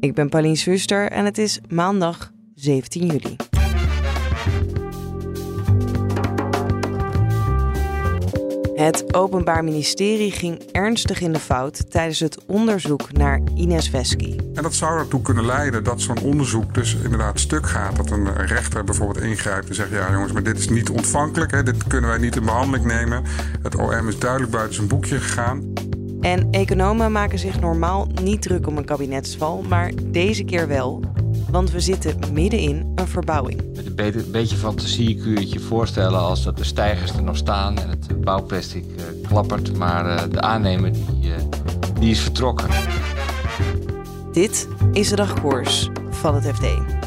Ik ben Pauline Schuster en het is maandag 17 juli. Het Openbaar Ministerie ging ernstig in de fout tijdens het onderzoek naar Ines Wesky. En dat zou ertoe kunnen leiden dat zo'n onderzoek dus inderdaad stuk gaat. Dat een rechter bijvoorbeeld ingrijpt en zegt: Ja, jongens, maar dit is niet ontvankelijk. Hè, dit kunnen wij niet in behandeling nemen. Het OM is duidelijk buiten zijn boekje gegaan. En economen maken zich normaal niet druk om een kabinetsval, maar deze keer wel. Want we zitten midden in een verbouwing. Met een beetje fantasie kun je je voorstellen als dat de stijgers er nog staan en het bouwplastic uh, klappert, maar uh, de aannemer die, uh, die is vertrokken. Dit is de dagkoers van het FD.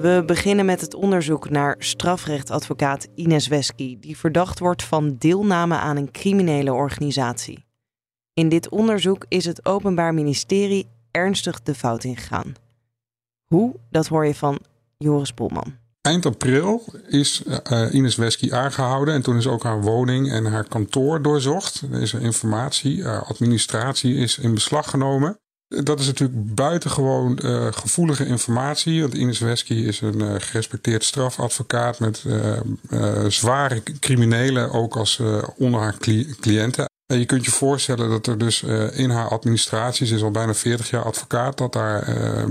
We beginnen met het onderzoek naar strafrechtadvocaat Ines Wesky, die verdacht wordt van deelname aan een criminele organisatie. In dit onderzoek is het Openbaar Ministerie ernstig de fout ingegaan. Hoe, dat hoor je van Joris Polman. Eind april is uh, Ines Wesky aangehouden en toen is ook haar woning en haar kantoor doorzocht. Deze informatie, uh, administratie is in beslag genomen. Dat is natuurlijk buitengewoon uh, gevoelige informatie. Want Ines Wesky is een uh, gerespecteerd strafadvocaat met uh, zware criminelen ook als onder haar cli cliënten. En je kunt je voorstellen dat er dus in haar administratie, ze is al bijna 40 jaar advocaat, dat daar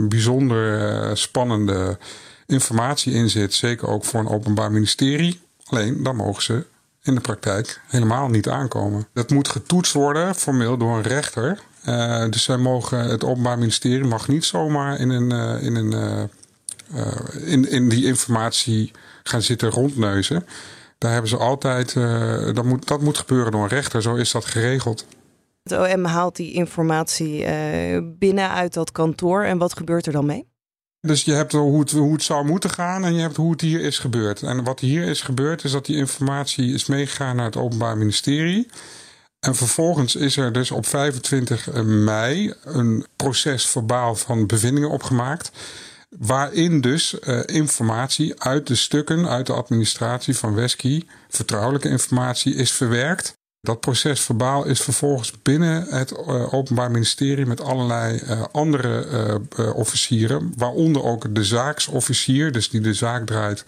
bijzonder spannende informatie in zit. Zeker ook voor een openbaar ministerie. Alleen dan mogen ze in de praktijk helemaal niet aankomen. Dat moet getoetst worden formeel door een rechter. Uh, dus zij mogen, het Openbaar Ministerie mag niet zomaar in, een, uh, in, een, uh, in, in die informatie gaan zitten rondneuzen. Daar hebben ze altijd, dat, moet, dat moet gebeuren door een rechter, zo is dat geregeld. Het OM haalt die informatie binnen uit dat kantoor en wat gebeurt er dan mee? Dus je hebt hoe het, hoe het zou moeten gaan en je hebt hoe het hier is gebeurd. En wat hier is gebeurd is dat die informatie is meegegaan naar het Openbaar Ministerie. En vervolgens is er dus op 25 mei een proces verbaal van bevindingen opgemaakt. Waarin dus uh, informatie uit de stukken uit de administratie van Wesky, vertrouwelijke informatie, is verwerkt. Dat proces verbaal is vervolgens binnen het uh, Openbaar Ministerie met allerlei andere officieren, waaronder ook de zaaksofficier, dus die de zaak draait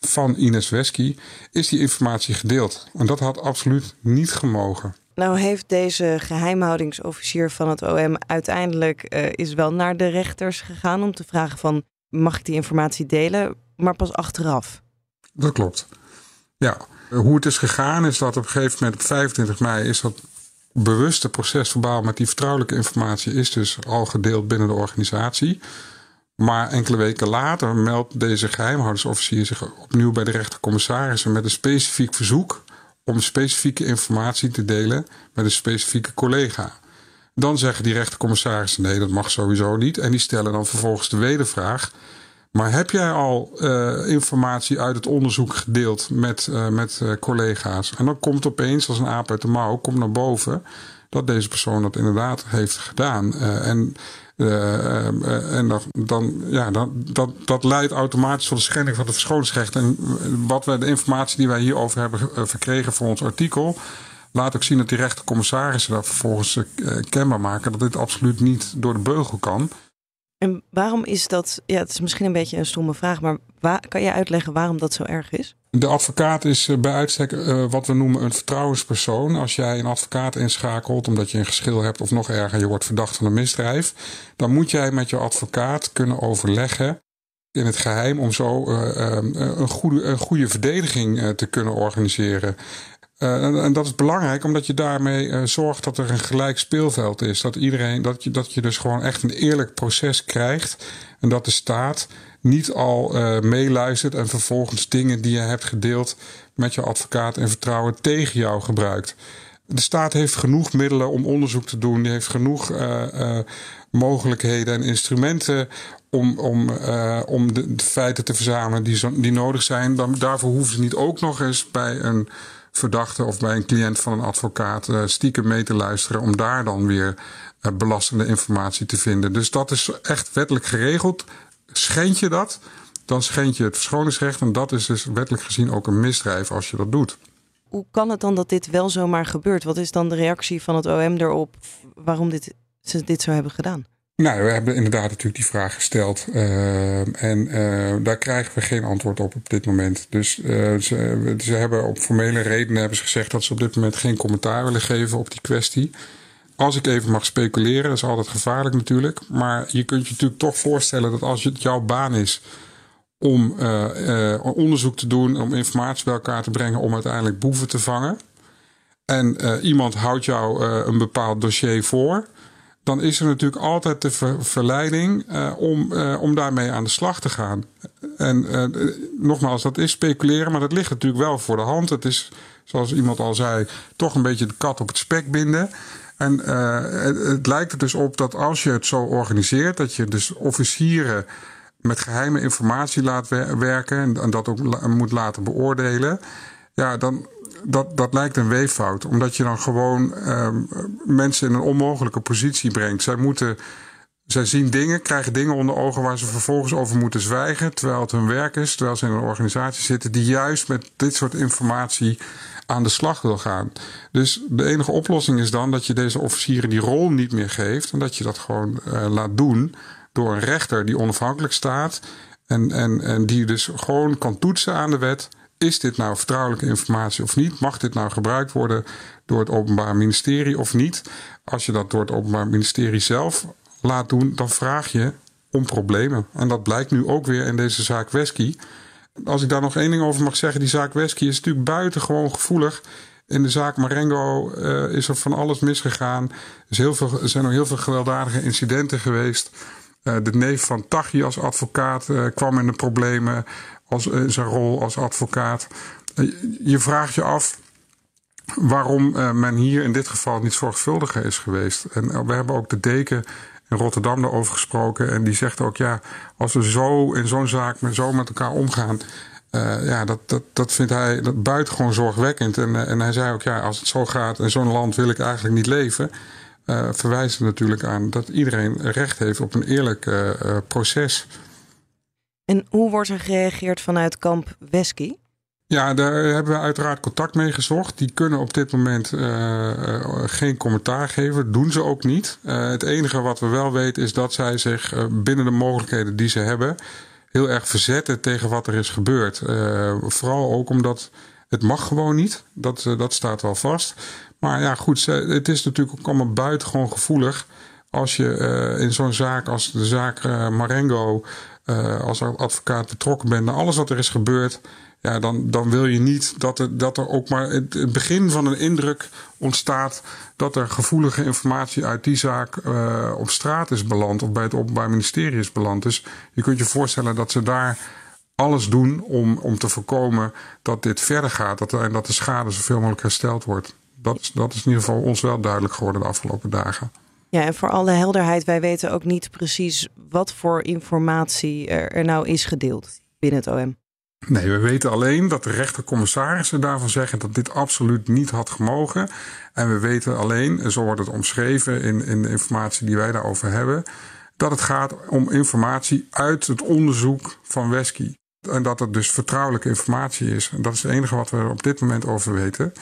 van Ines Wesky, is die informatie gedeeld. En dat had absoluut niet gemogen. Nou heeft deze geheimhoudingsofficier van het OM uiteindelijk uh, is wel naar de rechters gegaan om te vragen van mag ik die informatie delen, maar pas achteraf. Dat klopt. Ja, hoe het is gegaan is dat op een gegeven moment op 25 mei is dat bewuste procesverbaal met die vertrouwelijke informatie is dus al gedeeld binnen de organisatie. Maar enkele weken later meldt deze geheimhoudersofficier zich opnieuw bij de rechtercommissarissen met een specifiek verzoek om specifieke informatie te delen met een specifieke collega. Dan zeggen die rechtercommissarissen nee, dat mag sowieso niet. En die stellen dan vervolgens de wedervraag. Maar heb jij al uh, informatie uit het onderzoek gedeeld met, uh, met uh, collega's? En dan komt opeens als een aap uit de mouw, komt naar boven dat deze persoon dat inderdaad heeft gedaan. en uh, en dan, dan, ja, dan, dat, dat leidt automatisch tot de schending van het verschoningsrecht. En wat we, de informatie die wij hierover hebben verkregen voor ons artikel, laat ook zien dat die rechtercommissarissen daar vervolgens kenbaar maken dat dit absoluut niet door de beugel kan. En waarom is dat, ja, het is misschien een beetje een stomme vraag, maar waar, kan je uitleggen waarom dat zo erg is? De advocaat is eh, bij uitstek uh, wat we noemen een vertrouwenspersoon. Als jij een advocaat inschakelt omdat je een geschil hebt of nog erger, je wordt verdacht van een misdrijf, dan moet jij met je advocaat kunnen overleggen in het geheim om zo uh, een, goede, een goede verdediging te kunnen organiseren. Uh, en, dat is belangrijk omdat je daarmee uh, zorgt dat er een gelijk speelveld is. Dat iedereen, dat je, dat je dus gewoon echt een eerlijk proces krijgt. En dat de staat niet al uh, meeluistert en vervolgens dingen die je hebt gedeeld met je advocaat en vertrouwen tegen jou gebruikt. De staat heeft genoeg middelen om onderzoek te doen. Die heeft genoeg mogelijkheden en instrumenten om, om, om de, de, feiten te verzamelen die, zo, die nodig zijn. Dan, daarvoor hoeven ze niet ook nog eens bij een verdachte of bij een cliënt van een advocaat stiekem mee te luisteren. Om daar dan weer belastende informatie te vinden. Dus dat is echt wettelijk geregeld. Schend je dat, dan schend je het verschoningsrecht. En dat is dus wettelijk gezien ook een misdrijf als je dat doet. Hoe kan het dan dat dit wel zomaar gebeurt? Wat is dan de reactie van het OM erop waarom dit, ze dit zo hebben gedaan? Nou, we hebben inderdaad natuurlijk die vraag gesteld. Uh, en uh, daar krijgen we geen antwoord op op dit moment. Dus uh, ze, hebben op formele redenen hebben ze gezegd dat ze op dit moment geen commentaar willen geven op die kwestie. Als ik even mag speculeren, dat is altijd gevaarlijk natuurlijk. Maar je kunt je natuurlijk toch voorstellen dat als het jouw baan is om onderzoek te doen, om informatie bij elkaar te brengen, om uiteindelijk boeven te vangen. En iemand houdt jou een bepaald dossier voor. Dan is er natuurlijk altijd de ver verleiding om, om daarmee aan de slag te gaan. En nogmaals, dat is speculeren, maar dat ligt natuurlijk wel voor de hand. Het is, zoals iemand al zei, toch een beetje de kat op het spek binden. En het, het lijkt er dus op dat als je het zo organiseert, dat je dus officieren met geheime informatie laat werken en dat ook moet laten beoordelen, ja, dan dat, dat lijkt een weeffout. Omdat je dan gewoon um, mensen in een onmogelijke positie brengt. Zij moeten. Zij zien dingen, krijgen dingen onder ogen waar ze vervolgens over moeten zwijgen. Terwijl het hun werk is, terwijl ze in een organisatie zitten die juist met dit soort informatie aan de slag wil gaan. Dus de enige oplossing is dan dat je deze officieren die rol niet meer geeft. En dat je dat gewoon uh, laat doen door een rechter die onafhankelijk staat. En, en, en die dus gewoon kan toetsen aan de wet. Is dit nou vertrouwelijke informatie of niet? Mag dit nou gebruikt worden door het Openbaar Ministerie of niet? Als je dat door het Openbaar Ministerie zelf laat doen, dan vraag je om problemen. En dat blijkt nu ook weer in deze zaak Wesky. Als ik daar nog één ding over mag zeggen, die zaak Wesky is natuurlijk buitengewoon gevoelig. In de zaak Marengo uh, is er van alles misgegaan. Er, heel er zijn nog heel veel gewelddadige incidenten geweest. Uh, de neef van Tachi als advocaat uh, kwam in de problemen als, in zijn rol als advocaat. je vraagt je af waarom men hier in dit geval niet zorgvuldiger is geweest. En we hebben ook de deken in Rotterdam daarover gesproken. En die zegt ook, ja, als we zo in zo'n zaak met, zo met elkaar omgaan. Ja, dat, dat, dat vindt hij dat buitengewoon zorgwekkend. En, en hij zei ook, ja, als het zo gaat in zo'n land wil ik eigenlijk niet leven. Uh, verwijst natuurlijk aan dat iedereen recht heeft op een eerlijk proces. En hoe wordt er gereageerd vanuit kamp Wesky? Ja, daar hebben we uiteraard contact mee gezocht. Die kunnen op dit moment uh, uh, geen commentaar geven. Doen ze ook niet. Uh, het enige wat we wel weten is dat zij zich binnen de mogelijkheden die ze hebben... heel erg verzetten tegen wat er is gebeurd. vooral ook omdat het mag gewoon niet. Dat, dat staat wel vast. Maar ja, goed, het is natuurlijk ook allemaal buitengewoon gevoelig... als je in zo'n zaak als de zaak Marengo... als advocaat betrokken bent... naar alles wat er is gebeurd ja, dan, dan wil je niet dat er, dat er ook maar het, begin van een indruk ontstaat dat er gevoelige informatie uit die zaak uh, op straat is beland of bij het Openbaar Ministerie is beland. Dus je kunt je voorstellen dat ze daar alles doen om, om te voorkomen dat dit verder gaat dat, en dat de schade zoveel mogelijk hersteld wordt. Dat dat is in ieder geval ons wel duidelijk geworden de afgelopen dagen. Ja, en voor alle helderheid, wij weten ook niet precies wat voor informatie er, er nou is gedeeld binnen het OM. Nee, we weten alleen dat de rechtercommissarissen daarvan zeggen dat dit absoluut niet had gemogen. En we weten alleen, zo wordt het omschreven in, in de informatie die wij daarover hebben, dat het gaat om informatie uit het onderzoek van Wesky. En dat het dus vertrouwelijke informatie is. En dat is het enige wat we er op dit moment over weten.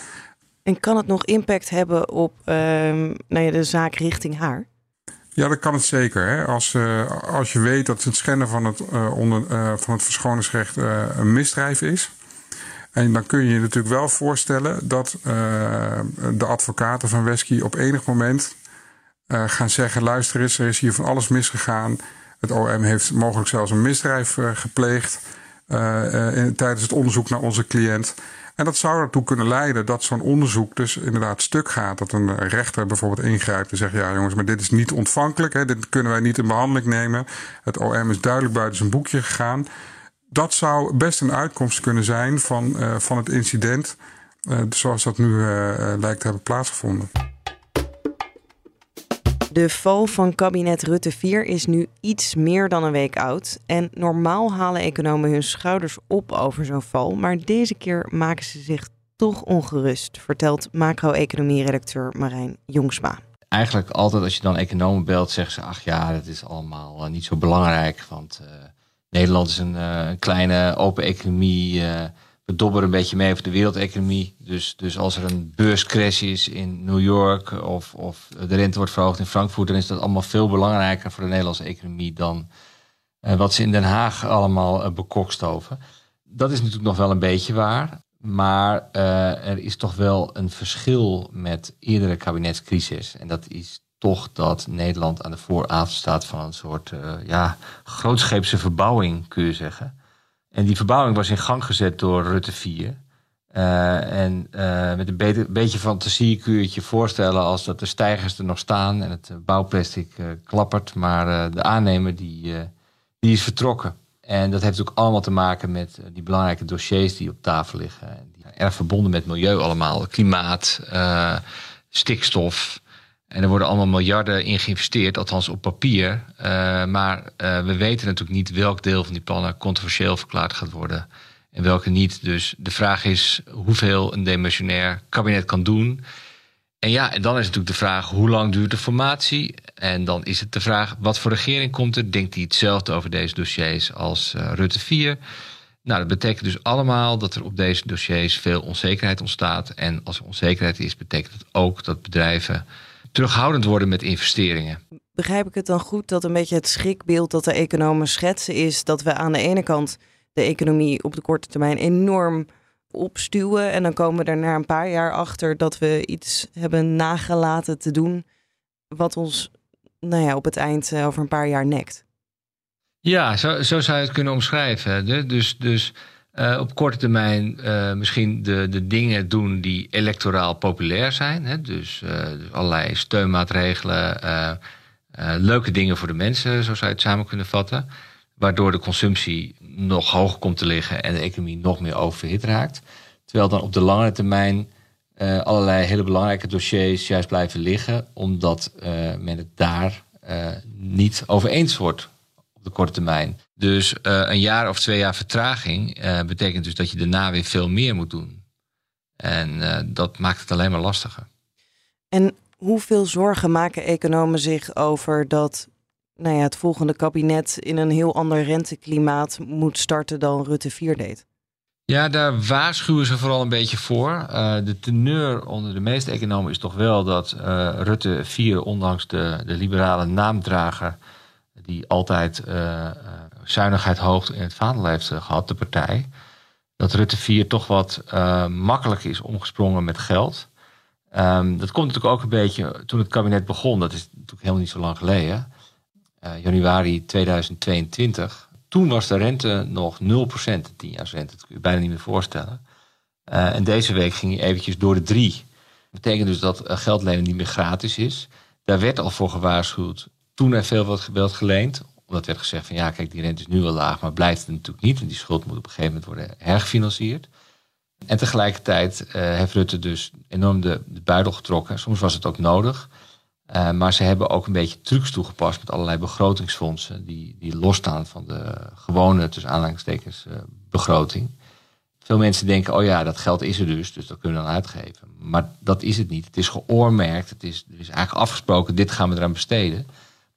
En kan het nog impact hebben op uh, nou ja, de zaak richting haar? Ja, dat kan het zeker. Hè. Als, uh, als je weet dat het schenden van het, uh, onder, uh, van het verschoningsrecht een misdrijf is. En dan kun je je natuurlijk wel voorstellen dat de advocaten van Wesky op enig moment gaan zeggen: luister eens, er is hier van alles misgegaan. Het OM heeft mogelijk zelfs een misdrijf gepleegd tijdens het onderzoek naar onze cliënt. En dat zou ertoe kunnen leiden dat zo'n onderzoek dus inderdaad stuk gaat. Dat een rechter bijvoorbeeld ingrijpt en zegt: Ja, jongens, maar dit is niet ontvankelijk. Hè, dit kunnen wij niet in behandeling nemen. Het OM is duidelijk buiten zijn boekje gegaan. Dat zou best een uitkomst kunnen zijn van, uh, van het incident. zoals dat nu lijkt te hebben plaatsgevonden. De val van kabinet Rutte 4 is nu iets meer dan een week oud. En normaal halen economen hun schouders op over zo'n val. Maar deze keer maken ze zich toch ongerust, vertelt macro-economie-redacteur Marijn Jongsma. Eigenlijk altijd als je dan economen belt, zeggen ze: ach ja, dat is allemaal eh, niet zo belangrijk. Want uh, Nederland is een, uh, kleine open economie. We dobberen een beetje mee over de wereldeconomie. Dus, dus als er een beurscrash is in New York of, of de rente wordt verhoogd in Frankfurt, dan is dat allemaal veel belangrijker voor de Nederlandse economie dan wat ze in Den Haag allemaal bekokstoven. Dat is natuurlijk nog wel een beetje waar. Maar uh, er is toch wel een verschil met eerdere kabinetscrisis. En dat is toch dat Nederland aan de vooravond staat van een soort uh, ja, grootscheepse verbouwing, kun je zeggen. En die verbouwing was in gang gezet door Rutte 4. Uh, en met een be beetje fantasie kun je het je voorstellen als dat de stijgers er nog staan en het bouwplastic klappert, maar de aannemer die, die is vertrokken. En dat heeft ook allemaal te maken met die belangrijke dossiers die op tafel liggen erg verbonden met milieu allemaal. Klimaat, stikstof. En er worden allemaal miljarden in geïnvesteerd, althans op papier. Uh, maar uh, we weten natuurlijk niet welk deel van die plannen controversieel verklaard gaat worden. En welke niet. Dus de vraag is hoeveel een demissionair kabinet kan doen. En ja, en dan is natuurlijk de vraag hoe lang duurt de formatie? En dan is het de vraag wat voor regering komt er? Denkt hij hetzelfde over deze dossiers als Rutte 4? Nou, dat betekent dus allemaal dat er op deze dossiers veel onzekerheid ontstaat. En als er onzekerheid is, betekent het ook dat bedrijven terughoudend worden met investeringen. Begrijp ik het dan goed dat een beetje het schrikbeeld dat de economen schetsen is dat we aan de ene kant de economie op de korte termijn enorm opstuwen en dan komen we er na een paar jaar achter dat we iets hebben nagelaten te doen wat ons nou ja, op het eind eh, over een paar jaar nekt. Ja, zo, zo zou je het kunnen omschrijven. Dus, dus uh, op korte termijn uh, misschien de, de dingen doen die electoraal populair zijn. Hè? Dus, uh, dus allerlei steunmaatregelen, leuke dingen voor de mensen, zo zou je het samen kunnen vatten. Waardoor de consumptie nog hoger komt te liggen en de economie nog meer overhit raakt. Terwijl dan op de lange termijn allerlei hele belangrijke dossiers juist blijven liggen, omdat men het daar niet over eens wordt de korte termijn. Dus uh, een jaar of twee jaar vertraging uh, betekent dus dat je daarna weer veel meer moet doen. En uh, dat maakt het alleen maar lastiger. En hoeveel zorgen maken economen zich over dat nou ja, het volgende kabinet in een heel ander renteklimaat moet starten dan Rutte 4 deed? Ja, daar waarschuwen ze vooral een beetje voor. de teneur onder de meeste economen is toch wel dat Rutte 4, ondanks de, de liberale naamdrager, die altijd uh, zuinigheid hoog in het vaandel heeft eh, gehad, de partij. Dat Rutte 4 toch wat uh, makkelijk is omgesprongen met geld. Um, dat komt natuurlijk ook een beetje toen het kabinet begon. Dat is natuurlijk helemaal niet zo lang geleden. Januari 2022. Toen was de rente nog 0%, de 10 jaar rente. Dat kun je bijna niet meer voorstellen. En deze week ging hij eventjes door de 3. Dat betekent dus dat geld lenen niet meer gratis is. Daar werd al voor gewaarschuwd toen er veel wat geleend. Omdat werd gezegd van ja, kijk, die rente is nu wel laag, maar blijft het natuurlijk niet. Want die schuld moet op een gegeven moment worden hergefinancierd. En tegelijkertijd uh, heeft Rutte dus enorm de, de buidel getrokken. Soms was het ook nodig. Uh, maar ze hebben ook een beetje trucs toegepast met allerlei begrotingsfondsen. Die, die losstaan van de gewone, tussen aanhalingstekens, uh, begroting. Veel mensen denken, oh ja, dat geld is er dus, dus dat kunnen we dan uitgeven. Maar dat is het niet. Het is geoormerkt. Het is, er is eigenlijk afgesproken, dit gaan we eraan besteden.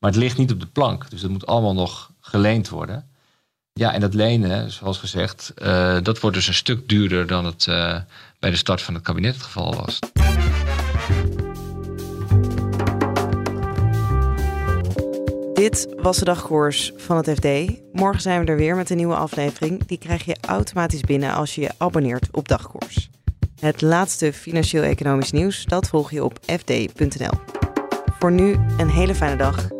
Maar het ligt niet op de plank. Dus dat moet allemaal nog geleend worden. Ja, en dat lenen, zoals gezegd, uh, dat wordt dus een stuk duurder dan het uh, bij de start van het kabinet het geval was. Dit was de dagkoers van het FD. Morgen zijn we er weer met een nieuwe aflevering. Die krijg je automatisch binnen als je je abonneert op dagkoers. Het laatste financieel-economisch nieuws, dat volg je op fd.nl. Voor nu een hele fijne dag